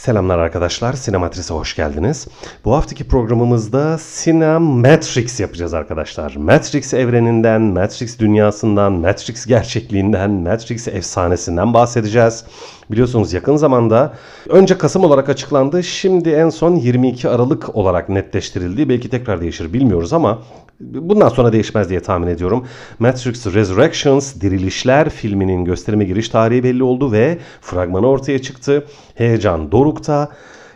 Selamlar arkadaşlar, Sinematris'e hoş geldiniz. Bu haftaki programımızda Cinematrix yapacağız arkadaşlar. Matrix evreninden, Matrix dünyasından, Matrix gerçekliğinden, Matrix efsanesinden bahsedeceğiz. Biliyorsunuz yakın zamanda önce Kasım olarak açıklandı, şimdi en son 22 Aralık olarak netleştirildi. Belki tekrar değişir bilmiyoruz ama bundan sonra değişmez diye tahmin ediyorum. Matrix Resurrections Dirilişler filminin gösterime giriş tarihi belli oldu ve fragmanı ortaya çıktı. Heyecan dorukta.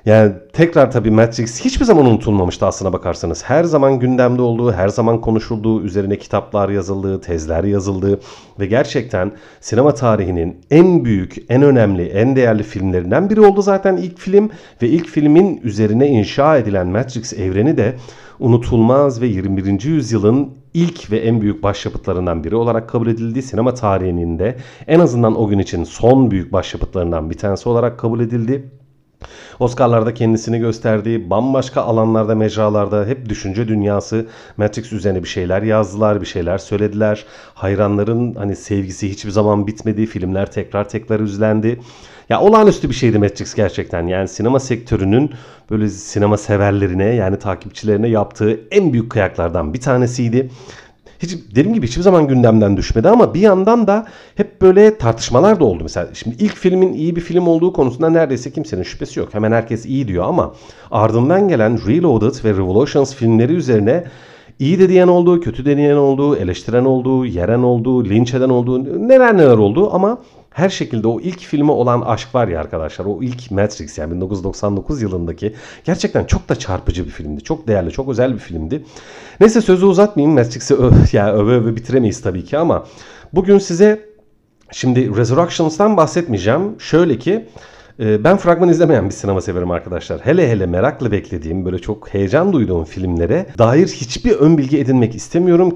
Yani tekrar tabii Matrix hiçbir zaman unutulmamıştı aslına bakarsanız. Her zaman gündemde olduğu, her zaman konuşulduğu, üzerine kitaplar yazıldığı, tezler yazıldığı ve gerçekten sinema tarihinin en büyük, en önemli, en değerli filmlerinden biri oldu zaten ilk film ve ilk filmin üzerine inşa edilen Matrix evreni de unutulmaz ve 21. yüzyılın ilk ve en büyük başyapıtlarından biri olarak kabul edildi. Sinema tarihinin de en azından o gün için son büyük başyapıtlarından bir tanesi olarak kabul edildi. Oscar'larda kendisini gösterdiği bambaşka alanlarda, mecralarda hep düşünce dünyası Matrix üzerine bir şeyler yazdılar, bir şeyler söylediler. Hayranların hani sevgisi hiçbir zaman bitmedi. Filmler tekrar tekrar üzlendi. Ya olağanüstü bir şeydi Matrix gerçekten. Yani sinema sektörünün böyle sinema severlerine yani takipçilerine yaptığı en büyük kıyaklardan bir tanesiydi hiç dediğim gibi hiçbir zaman gündemden düşmedi ama bir yandan da hep böyle tartışmalar da oldu. Mesela şimdi ilk filmin iyi bir film olduğu konusunda neredeyse kimsenin şüphesi yok. Hemen herkes iyi diyor ama ardından gelen Reloaded ve Revolutions filmleri üzerine iyi de diyen oldu, kötü de diyen oldu, eleştiren oldu, yeren oldu, linç eden oldu, neler neler oldu ama her şekilde o ilk filme olan aşk var ya arkadaşlar. O ilk Matrix yani 1999 yılındaki gerçekten çok da çarpıcı bir filmdi. Çok değerli, çok özel bir filmdi. Neyse sözü uzatmayayım. Matrix'i yani öve öve bitiremeyiz tabii ki ama bugün size şimdi Resurrections'tan bahsetmeyeceğim. Şöyle ki ben fragman izlemeyen bir sinema severim arkadaşlar. Hele hele merakla beklediğim, böyle çok heyecan duyduğum filmlere dair hiçbir ön bilgi edinmek istemiyorum.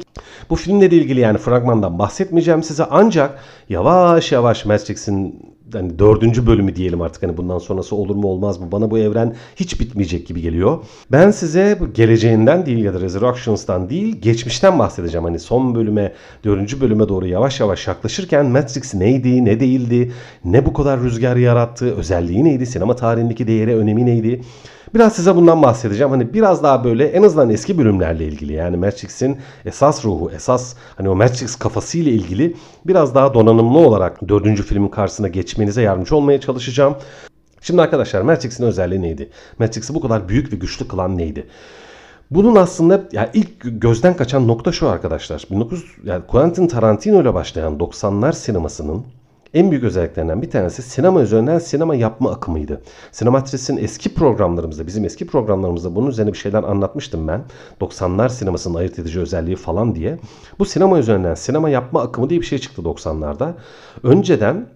Bu filmle ilgili yani fragmandan bahsetmeyeceğim size ancak yavaş yavaş Matrix'in hani dördüncü bölümü diyelim artık hani bundan sonrası olur mu olmaz mı bana bu evren hiç bitmeyecek gibi geliyor. Ben size geleceğinden değil ya da Resurrections'tan değil geçmişten bahsedeceğim. Hani son bölüme dördüncü bölüme doğru yavaş yavaş yaklaşırken Matrix neydi ne değildi ne bu kadar rüzgar yarattı özelliği neydi sinema tarihindeki değeri önemi neydi Biraz size bundan bahsedeceğim. Hani biraz daha böyle en azından eski bölümlerle ilgili yani Matrix'in esas ruhu, esas hani o Matrix kafasıyla ilgili biraz daha donanımlı olarak dördüncü filmin karşısına geçmenize yardımcı olmaya çalışacağım. Şimdi arkadaşlar Matrix'in özelliği neydi? Matrix'i bu kadar büyük ve güçlü kılan neydi? Bunun aslında yani ilk gözden kaçan nokta şu arkadaşlar. 19 yani Quentin Tarantino ile başlayan 90'lar sinemasının en büyük özelliklerinden bir tanesi sinema üzerinden sinema yapma akımıydı. Sinematris'in eski programlarımızda, bizim eski programlarımızda bunun üzerine bir şeyler anlatmıştım ben. 90'lar sinemasının ayırt edici özelliği falan diye. Bu sinema üzerinden sinema yapma akımı diye bir şey çıktı 90'larda. Önceden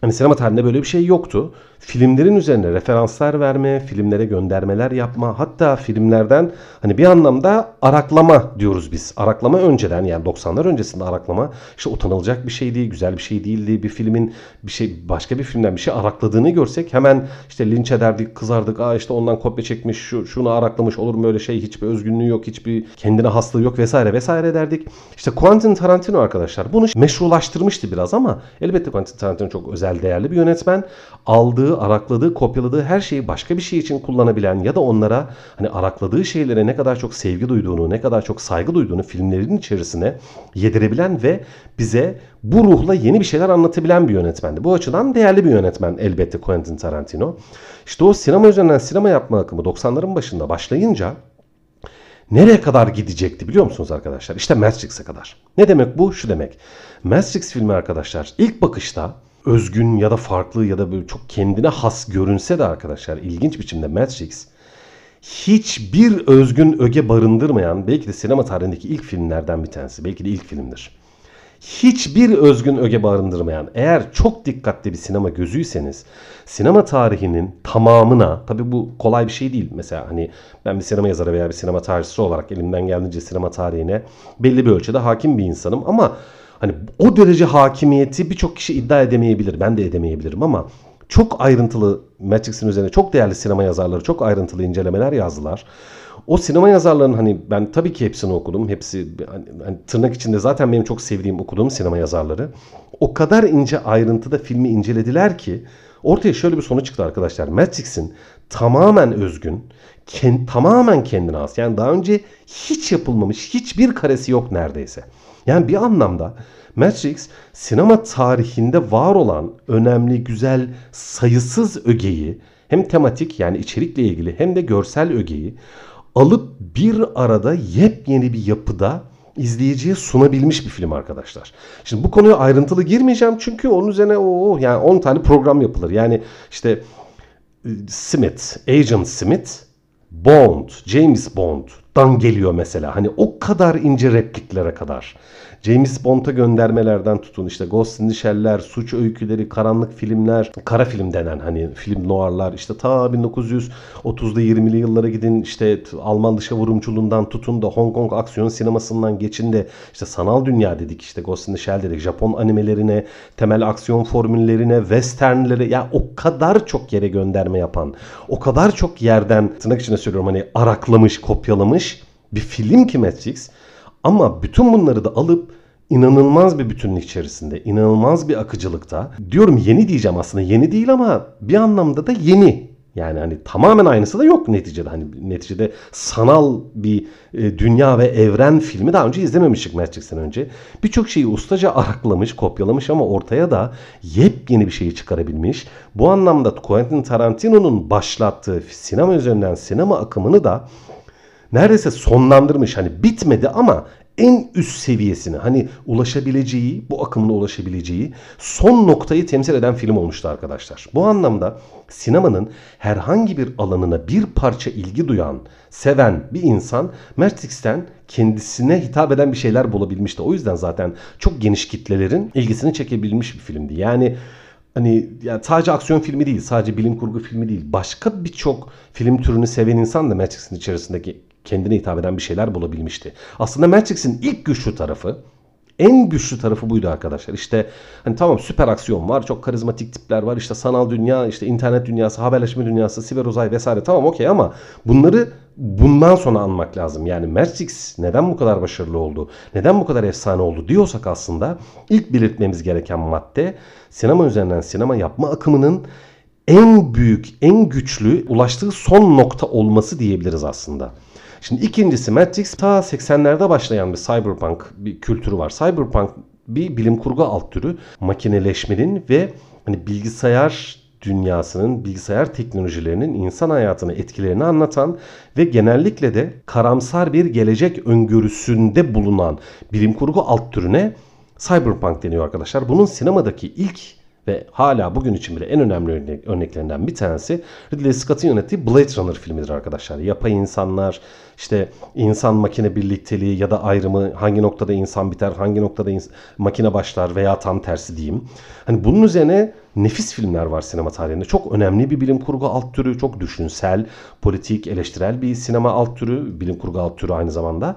Hani sinema tarihinde böyle bir şey yoktu. Filmlerin üzerine referanslar verme, filmlere göndermeler yapma, hatta filmlerden hani bir anlamda araklama diyoruz biz. Araklama önceden yani 90'lar öncesinde araklama işte utanılacak bir şey değil, güzel bir şey değildi. Bir filmin bir şey başka bir filmden bir şey arakladığını görsek hemen işte linç ederdik, kızardık. Aa işte ondan kopya çekmiş, şu, şunu araklamış olur mu öyle şey? Hiçbir özgünlüğü yok, hiçbir kendine haslığı yok vesaire vesaire derdik. İşte Quentin Tarantino arkadaşlar bunu meşrulaştırmıştı biraz ama elbette Quentin Tarantino çok özel özel değerli bir yönetmen. Aldığı, arakladığı, kopyaladığı her şeyi başka bir şey için kullanabilen ya da onlara hani arakladığı şeylere ne kadar çok sevgi duyduğunu, ne kadar çok saygı duyduğunu filmlerin içerisine yedirebilen ve bize bu ruhla yeni bir şeyler anlatabilen bir yönetmendi. Bu açıdan değerli bir yönetmen elbette Quentin Tarantino. İşte o sinema üzerinden sinema yapma akımı 90'ların başında başlayınca nereye kadar gidecekti biliyor musunuz arkadaşlar? İşte Matrix'e kadar. Ne demek bu? Şu demek. Matrix filmi arkadaşlar ilk bakışta özgün ya da farklı ya da böyle çok kendine has görünse de arkadaşlar ilginç biçimde Matrix hiçbir özgün öge barındırmayan belki de sinema tarihindeki ilk filmlerden bir tanesi. Belki de ilk filmdir. Hiçbir özgün öge barındırmayan eğer çok dikkatli bir sinema gözüyseniz sinema tarihinin tamamına tabi bu kolay bir şey değil. Mesela hani ben bir sinema yazarı veya bir sinema tarihçisi olarak elimden geldiğince sinema tarihine belli bir ölçüde hakim bir insanım ama Hani o derece hakimiyeti birçok kişi iddia edemeyebilir. Ben de edemeyebilirim ama çok ayrıntılı Matrix'in üzerine çok değerli sinema yazarları çok ayrıntılı incelemeler yazdılar. O sinema yazarlarının hani ben tabii ki hepsini okudum. Hepsi hani, hani tırnak içinde zaten benim çok sevdiğim okuduğum sinema yazarları. O kadar ince ayrıntıda filmi incelediler ki ortaya şöyle bir sonuç çıktı arkadaşlar. Matrix'in tamamen özgün, kend, tamamen kendine has. Yani daha önce hiç yapılmamış hiçbir karesi yok neredeyse. Yani bir anlamda Matrix sinema tarihinde var olan önemli, güzel, sayısız ögeyi hem tematik yani içerikle ilgili hem de görsel ögeyi alıp bir arada yepyeni bir yapıda izleyiciye sunabilmiş bir film arkadaşlar. Şimdi bu konuya ayrıntılı girmeyeceğim çünkü onun üzerine o yani 10 tane program yapılır. Yani işte e, Smith, Agent Smith, Bond, James Bond'dan geliyor mesela. Hani o kadar ince repliklere kadar. James Bond'a göndermelerden tutun işte Ghost in the Shell'ler, suç öyküleri, karanlık filmler, kara film denen hani film noirlar işte ta 1930'da 20'li yıllara gidin işte Alman dışa vurumculuğundan tutun da Hong Kong aksiyon sinemasından geçin de işte sanal dünya dedik işte Ghost in the Shell dedik Japon animelerine, temel aksiyon formüllerine, westernlere ya o kadar çok yere gönderme yapan, o kadar çok yerden tırnak içine söylüyorum hani araklamış, kopyalamış bir film ki Matrix ama bütün bunları da alıp inanılmaz bir bütünlük içerisinde, inanılmaz bir akıcılıkta. Diyorum yeni diyeceğim aslında yeni değil ama bir anlamda da yeni. Yani hani tamamen aynısı da yok neticede. Hani neticede sanal bir e, dünya ve evren filmi daha önce izlememiştik Matrix'ten önce. Birçok şeyi ustaca araklamış, kopyalamış ama ortaya da yepyeni bir şeyi çıkarabilmiş. Bu anlamda Quentin Tarantino'nun başlattığı sinema üzerinden sinema akımını da neredeyse sonlandırmış. Hani bitmedi ama en üst seviyesini hani ulaşabileceği, bu akımına ulaşabileceği son noktayı temsil eden film olmuştu arkadaşlar. Bu anlamda sinemanın herhangi bir alanına bir parça ilgi duyan, seven bir insan Matrix'ten kendisine hitap eden bir şeyler bulabilmişti. O yüzden zaten çok geniş kitlelerin ilgisini çekebilmiş bir filmdi. Yani hani yani sadece aksiyon filmi değil, sadece bilim kurgu filmi değil. Başka birçok film türünü seven insan da Matrix'in içerisindeki kendine hitap eden bir şeyler bulabilmişti. Aslında Matrix'in ilk güçlü tarafı en güçlü tarafı buydu arkadaşlar. İşte hani tamam süper aksiyon var, çok karizmatik tipler var, işte sanal dünya, işte internet dünyası, haberleşme dünyası, siber uzay vesaire tamam okey ama bunları bundan sonra anmak lazım. Yani Matrix neden bu kadar başarılı oldu, neden bu kadar efsane oldu diyorsak aslında ilk belirtmemiz gereken madde sinema üzerinden sinema yapma akımının en büyük, en güçlü ulaştığı son nokta olması diyebiliriz aslında. Şimdi ikincisi Matrix ta 80'lerde başlayan bir cyberpunk bir kültürü var. Cyberpunk bir bilim kurgu alt türü makineleşmenin ve hani bilgisayar dünyasının, bilgisayar teknolojilerinin insan hayatına etkilerini anlatan ve genellikle de karamsar bir gelecek öngörüsünde bulunan bilim kurgu alt türüne cyberpunk deniyor arkadaşlar. Bunun sinemadaki ilk ve hala bugün için bile en önemli örnek, örneklerinden bir tanesi Ridley Scott'ın yönettiği Blade Runner filmidir arkadaşlar. Yapay insanlar, işte insan makine birlikteliği ya da ayrımı hangi noktada insan biter, hangi noktada ins- makine başlar veya tam tersi diyeyim. Hani bunun üzerine nefis filmler var sinema tarihinde. Çok önemli bir bilim kurgu alt türü, çok düşünsel, politik, eleştirel bir sinema alt türü, bilim kurgu alt türü aynı zamanda.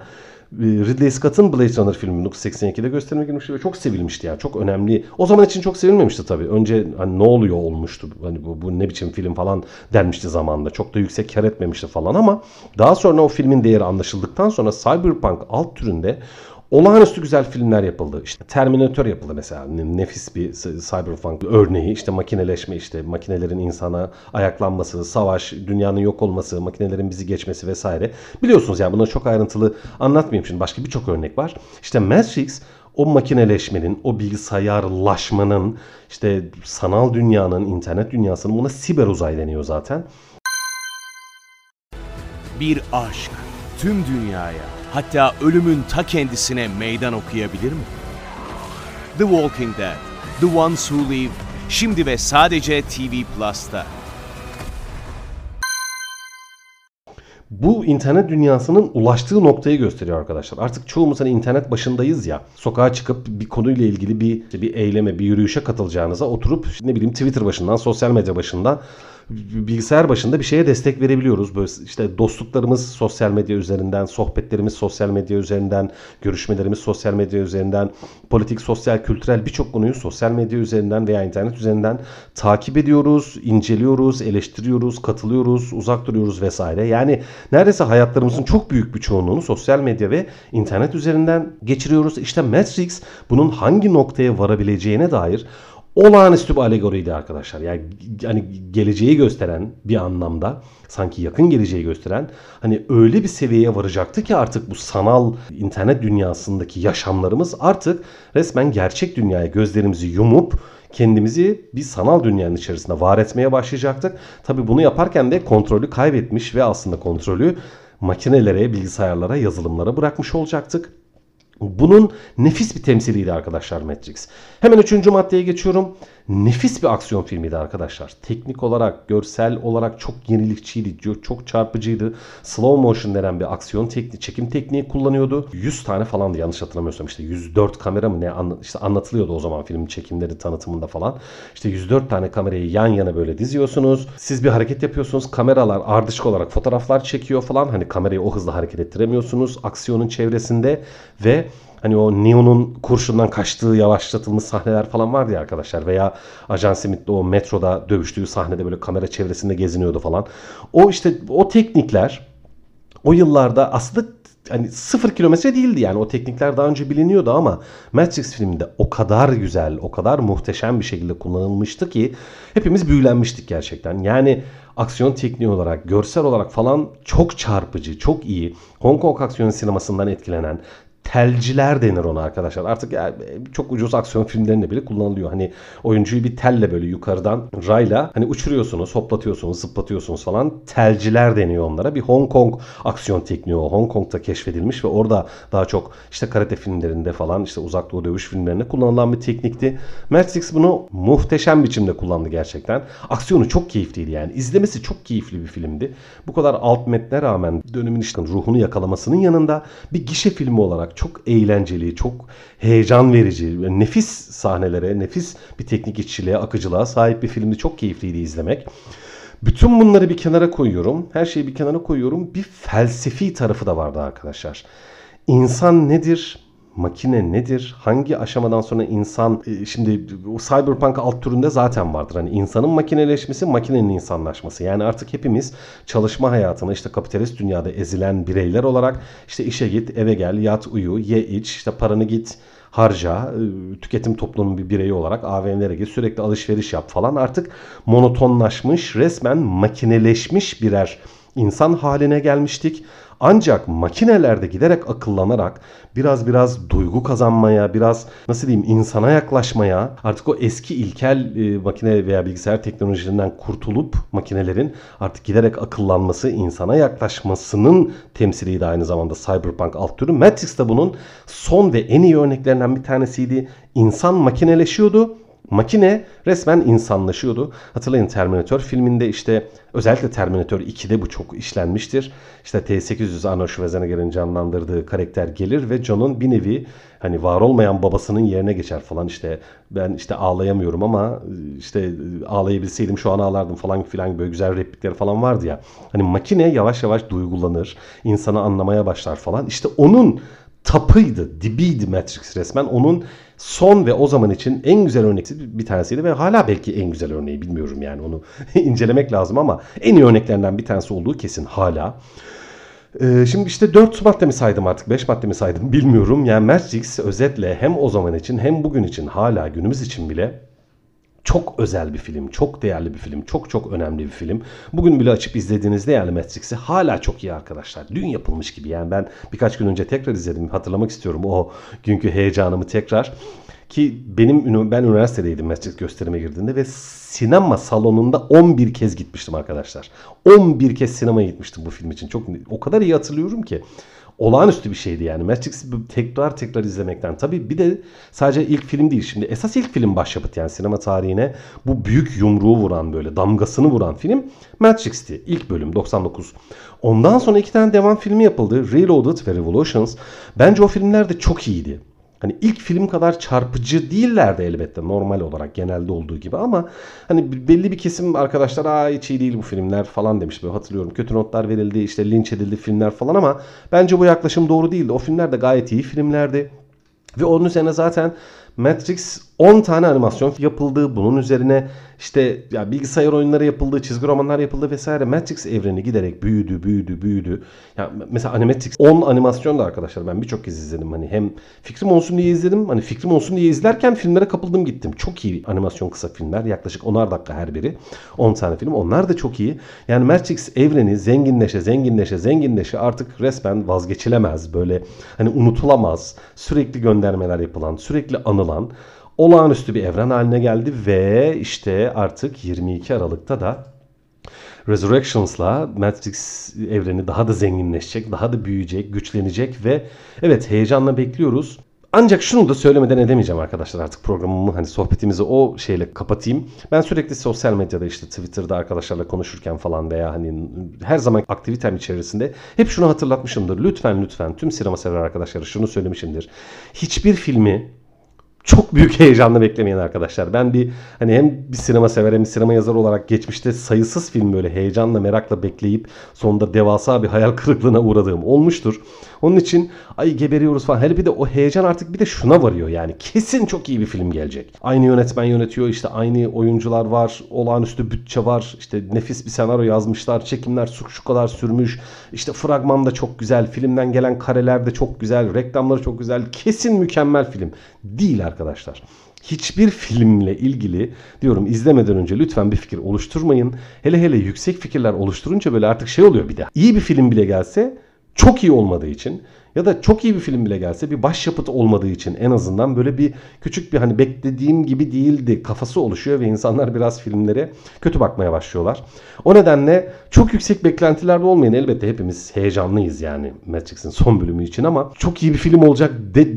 Ee, Ridley Scott'ın Blade Runner filmi 1982'de gösterime girmişti ve çok sevilmişti yani. Çok önemli. O zaman için çok sevilmemişti tabii. Önce hani ne oluyor olmuştu. Hani bu, bu ne biçim film falan denmişti zamanında. Çok da yüksek kar etmemişti falan ama daha sonra o filmin değeri anlaşıldıktan sonra Cyberpunk alt türünde olağanüstü güzel filmler yapıldı. İşte Terminator yapıldı mesela. Nefis bir cyberpunk örneği. İşte makineleşme, işte makinelerin insana ayaklanması, savaş, dünyanın yok olması, makinelerin bizi geçmesi vesaire. Biliyorsunuz yani bunu çok ayrıntılı anlatmayayım şimdi. Başka birçok örnek var. İşte Matrix o makineleşmenin, o bilgisayarlaşmanın, işte sanal dünyanın, internet dünyasının buna siber uzay deniyor zaten. Bir aşk tüm dünyaya hatta ölümün ta kendisine meydan okuyabilir mi? The Walking Dead, The Ones Who Live, şimdi ve sadece TV Plus'ta. Bu internet dünyasının ulaştığı noktayı gösteriyor arkadaşlar. Artık çoğumuz hani internet başındayız ya. Sokağa çıkıp bir konuyla ilgili bir bir eyleme, bir yürüyüşe katılacağınıza oturup ne bileyim Twitter başından, sosyal medya başından bilgisayar başında bir şeye destek verebiliyoruz. Böyle işte dostluklarımız sosyal medya üzerinden, sohbetlerimiz sosyal medya üzerinden, görüşmelerimiz sosyal medya üzerinden, politik, sosyal, kültürel birçok konuyu sosyal medya üzerinden veya internet üzerinden takip ediyoruz, inceliyoruz, eleştiriyoruz, katılıyoruz, uzak duruyoruz vesaire. Yani neredeyse hayatlarımızın çok büyük bir çoğunluğunu sosyal medya ve internet üzerinden geçiriyoruz. İşte Matrix bunun hangi noktaya varabileceğine dair olağanüstü bir alegoriydi arkadaşlar. Yani hani geleceği gösteren bir anlamda sanki yakın geleceği gösteren hani öyle bir seviyeye varacaktı ki artık bu sanal internet dünyasındaki yaşamlarımız artık resmen gerçek dünyaya gözlerimizi yumup kendimizi bir sanal dünyanın içerisinde var etmeye başlayacaktık. Tabi bunu yaparken de kontrolü kaybetmiş ve aslında kontrolü makinelere, bilgisayarlara, yazılımlara bırakmış olacaktık. Bunun nefis bir temsiliydi arkadaşlar Matrix. Hemen üçüncü maddeye geçiyorum. Nefis bir aksiyon filmiydi arkadaşlar. Teknik olarak, görsel olarak çok yenilikçiydi, çok çarpıcıydı. Slow motion denen bir aksiyon tekniği, çekim tekniği kullanıyordu. 100 tane falandı yanlış hatırlamıyorsam işte 104 kamera mı ne işte anlatılıyordu o zaman filmin çekimleri tanıtımında falan. İşte 104 tane kamerayı yan yana böyle diziyorsunuz. Siz bir hareket yapıyorsunuz. Kameralar ardışık olarak fotoğraflar çekiyor falan. Hani kamerayı o hızla hareket ettiremiyorsunuz aksiyonun çevresinde ve Hani o Neo'nun kurşundan kaçtığı yavaşlatılmış sahneler falan vardı ya arkadaşlar. Veya Ajan Smith'le o metroda dövüştüğü sahnede böyle kamera çevresinde geziniyordu falan. O işte o teknikler o yıllarda aslında hani sıfır kilometre değildi yani o teknikler daha önce biliniyordu ama Matrix filminde o kadar güzel, o kadar muhteşem bir şekilde kullanılmıştı ki hepimiz büyülenmiştik gerçekten. Yani aksiyon tekniği olarak, görsel olarak falan çok çarpıcı, çok iyi. Hong Kong aksiyon sinemasından etkilenen, telciler denir ona arkadaşlar. Artık yani çok ucuz aksiyon filmlerinde bile kullanılıyor. Hani oyuncuyu bir telle böyle yukarıdan rayla hani uçuruyorsunuz, hoplatıyorsunuz, zıplatıyorsunuz falan. Telciler deniyor onlara. Bir Hong Kong aksiyon tekniği o. Hong Kong'da keşfedilmiş ve orada daha çok işte karate filmlerinde falan işte uzak doğu dövüş filmlerinde kullanılan bir teknikti. Matrix bunu muhteşem biçimde kullandı gerçekten. Aksiyonu çok keyifliydi yani. İzlemesi çok keyifli bir filmdi. Bu kadar alt metne rağmen dönemin işte ruhunu yakalamasının yanında bir gişe filmi olarak çok eğlenceli, çok heyecan verici, nefis sahnelere, nefis bir teknik işçiliğe, akıcılığa sahip bir filmdi. Çok keyifliydi izlemek. Bütün bunları bir kenara koyuyorum. Her şeyi bir kenara koyuyorum. Bir felsefi tarafı da vardı arkadaşlar. İnsan nedir? Makine nedir? Hangi aşamadan sonra insan e, şimdi o cyberpunk alt türünde zaten vardır. Hani insanın makineleşmesi, makinenin insanlaşması. Yani artık hepimiz çalışma hayatına işte kapitalist dünyada ezilen bireyler olarak işte işe git, eve gel, yat, uyu, ye, iç, işte paranı git harca, e, tüketim toplumunun bir bireyi olarak AVM'lere git, sürekli alışveriş yap falan artık monotonlaşmış, resmen makineleşmiş birer insan haline gelmiştik. Ancak makinelerde giderek akıllanarak biraz biraz duygu kazanmaya, biraz nasıl diyeyim insana yaklaşmaya, artık o eski ilkel e, makine veya bilgisayar teknolojilerinden kurtulup makinelerin artık giderek akıllanması, insana yaklaşmasının temsiliydi aynı zamanda Cyberpunk alt türü. Matrix de bunun son ve en iyi örneklerinden bir tanesiydi. İnsan makineleşiyordu Makine resmen insanlaşıyordu. Hatırlayın Terminator filminde işte özellikle Terminator 2'de bu çok işlenmiştir. İşte T-800 Arnold Schwarzenegger'in canlandırdığı karakter gelir ve John'un bir nevi hani var olmayan babasının yerine geçer falan işte ben işte ağlayamıyorum ama işte ağlayabilseydim şu an ağlardım falan filan böyle güzel replikleri falan vardı ya. Hani makine yavaş yavaş duygulanır, insanı anlamaya başlar falan. İşte onun tapıydı, dibiydi Matrix resmen. Onun son ve o zaman için en güzel örneksi bir tanesiydi ve hala belki en güzel örneği bilmiyorum yani onu incelemek lazım ama en iyi örneklerinden bir tanesi olduğu kesin hala. Ee, şimdi işte 4 madde mi saydım artık 5 madde mi saydım bilmiyorum. Yani Matrix özetle hem o zaman için hem bugün için hala günümüz için bile çok özel bir film, çok değerli bir film, çok çok önemli bir film. Bugün bile açıp izlediğinizde yani Matrix'i hala çok iyi arkadaşlar. Dün yapılmış gibi yani ben birkaç gün önce tekrar izledim. Hatırlamak istiyorum o günkü heyecanımı tekrar. Ki benim ben üniversitedeydim Matrix gösterime girdiğinde ve sinema salonunda 11 kez gitmiştim arkadaşlar. 11 kez sinemaya gitmiştim bu film için. Çok o kadar iyi hatırlıyorum ki olağanüstü bir şeydi yani. Matrix'i tekrar tekrar izlemekten. Tabii bir de sadece ilk film değil. Şimdi esas ilk film başyapıt yani sinema tarihine bu büyük yumruğu vuran böyle damgasını vuran film Matrix'ti. İlk bölüm 99. Ondan sonra iki tane devam filmi yapıldı. Reloaded ve Revolutions. Bence o filmler de çok iyiydi. Hani ilk film kadar çarpıcı değillerdi elbette normal olarak genelde olduğu gibi ama hani belli bir kesim arkadaşlar aa hiç iyi değil bu filmler falan demiş. Böyle hatırlıyorum kötü notlar verildi işte linç edildi filmler falan ama bence bu yaklaşım doğru değildi. O filmler de gayet iyi filmlerdi. Ve onun üzerine zaten Matrix 10 tane animasyon yapıldı. Bunun üzerine işte ya bilgisayar oyunları yapıldı, çizgi romanlar yapıldı vesaire. Matrix evreni giderek büyüdü, büyüdü, büyüdü. Ya mesela Animatrix 10 animasyon da arkadaşlar ben birçok kez izledim. Hani hem fikrim olsun diye izledim. Hani fikrim olsun diye izlerken filmlere kapıldım gittim. Çok iyi animasyon kısa filmler. Yaklaşık 10'ar dakika her biri. 10 tane film. Onlar da çok iyi. Yani Matrix evreni zenginleşe, zenginleşe, zenginleşe artık resmen vazgeçilemez. Böyle hani unutulamaz. Sürekli göndermeler yapılan, sürekli anılan olağanüstü bir evren haline geldi ve işte artık 22 Aralık'ta da Resurrections'la Matrix evreni daha da zenginleşecek, daha da büyüyecek, güçlenecek ve evet heyecanla bekliyoruz. Ancak şunu da söylemeden edemeyeceğim arkadaşlar artık programımı hani sohbetimizi o şeyle kapatayım. Ben sürekli sosyal medyada işte Twitter'da arkadaşlarla konuşurken falan veya hani her zaman aktivitem içerisinde hep şunu hatırlatmışımdır. Lütfen lütfen tüm sinema sever arkadaşlara şunu söylemişimdir. Hiçbir filmi çok büyük heyecanla beklemeyin arkadaşlar. Ben bir hani hem bir sinema sever hem bir sinema yazarı olarak geçmişte sayısız film böyle heyecanla merakla bekleyip sonunda devasa bir hayal kırıklığına uğradığım olmuştur. Onun için ay geberiyoruz falan. Hele bir de o heyecan artık bir de şuna varıyor yani. Kesin çok iyi bir film gelecek. Aynı yönetmen yönetiyor işte aynı oyuncular var. Olağanüstü bütçe var. işte nefis bir senaryo yazmışlar. Çekimler şu, şu kadar sürmüş. İşte fragman da çok güzel. Filmden gelen kareler de çok güzel. Reklamları çok güzel. Kesin mükemmel film. Değil arkadaşlar hiçbir filmle ilgili diyorum izlemeden önce lütfen bir fikir oluşturmayın. Hele hele yüksek fikirler oluşturunca böyle artık şey oluyor bir de. İyi bir film bile gelse çok iyi olmadığı için ya da çok iyi bir film bile gelse bir başyapıt olmadığı için en azından böyle bir küçük bir hani beklediğim gibi değildi kafası oluşuyor ve insanlar biraz filmlere kötü bakmaya başlıyorlar. O nedenle çok yüksek beklentilerde olmayın. Elbette hepimiz heyecanlıyız yani Matrix'in son bölümü için ama çok iyi bir film olacak de,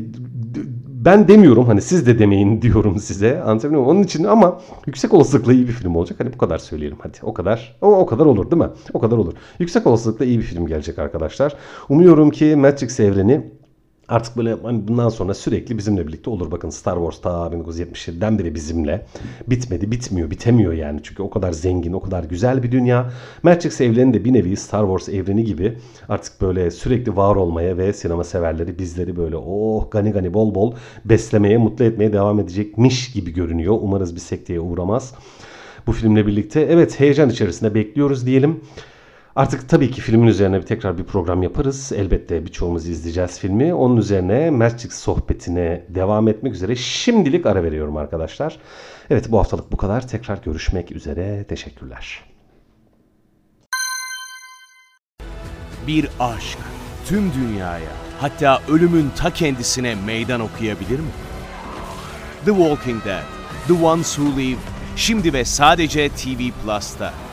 ben demiyorum hani siz de demeyin diyorum size. Anlatabiliyor muyum? Onun için ama yüksek olasılıkla iyi bir film olacak. Hani bu kadar söyleyelim hadi. O kadar. O, o kadar olur değil mi? O kadar olur. Yüksek olasılıkla iyi bir film gelecek arkadaşlar. Umuyorum ki Matrix evreni Artık böyle hani bundan sonra sürekli bizimle birlikte olur. Bakın Star Wars ta 1977'den beri bizimle. Bitmedi, bitmiyor, bitemiyor yani. Çünkü o kadar zengin, o kadar güzel bir dünya. Matrix evreni de bir nevi Star Wars evreni gibi artık böyle sürekli var olmaya ve sinema severleri bizleri böyle oh gani gani bol bol beslemeye, mutlu etmeye devam edecekmiş gibi görünüyor. Umarız bir sekteye uğramaz. Bu filmle birlikte evet heyecan içerisinde bekliyoruz diyelim. Artık tabii ki filmin üzerine bir tekrar bir program yaparız. Elbette birçoğumuz izleyeceğiz filmi. Onun üzerine Matrix sohbetine devam etmek üzere şimdilik ara veriyorum arkadaşlar. Evet bu haftalık bu kadar. Tekrar görüşmek üzere. Teşekkürler. Bir aşk tüm dünyaya hatta ölümün ta kendisine meydan okuyabilir mi? The Walking Dead, The Ones Who Live şimdi ve sadece TV Plus'ta.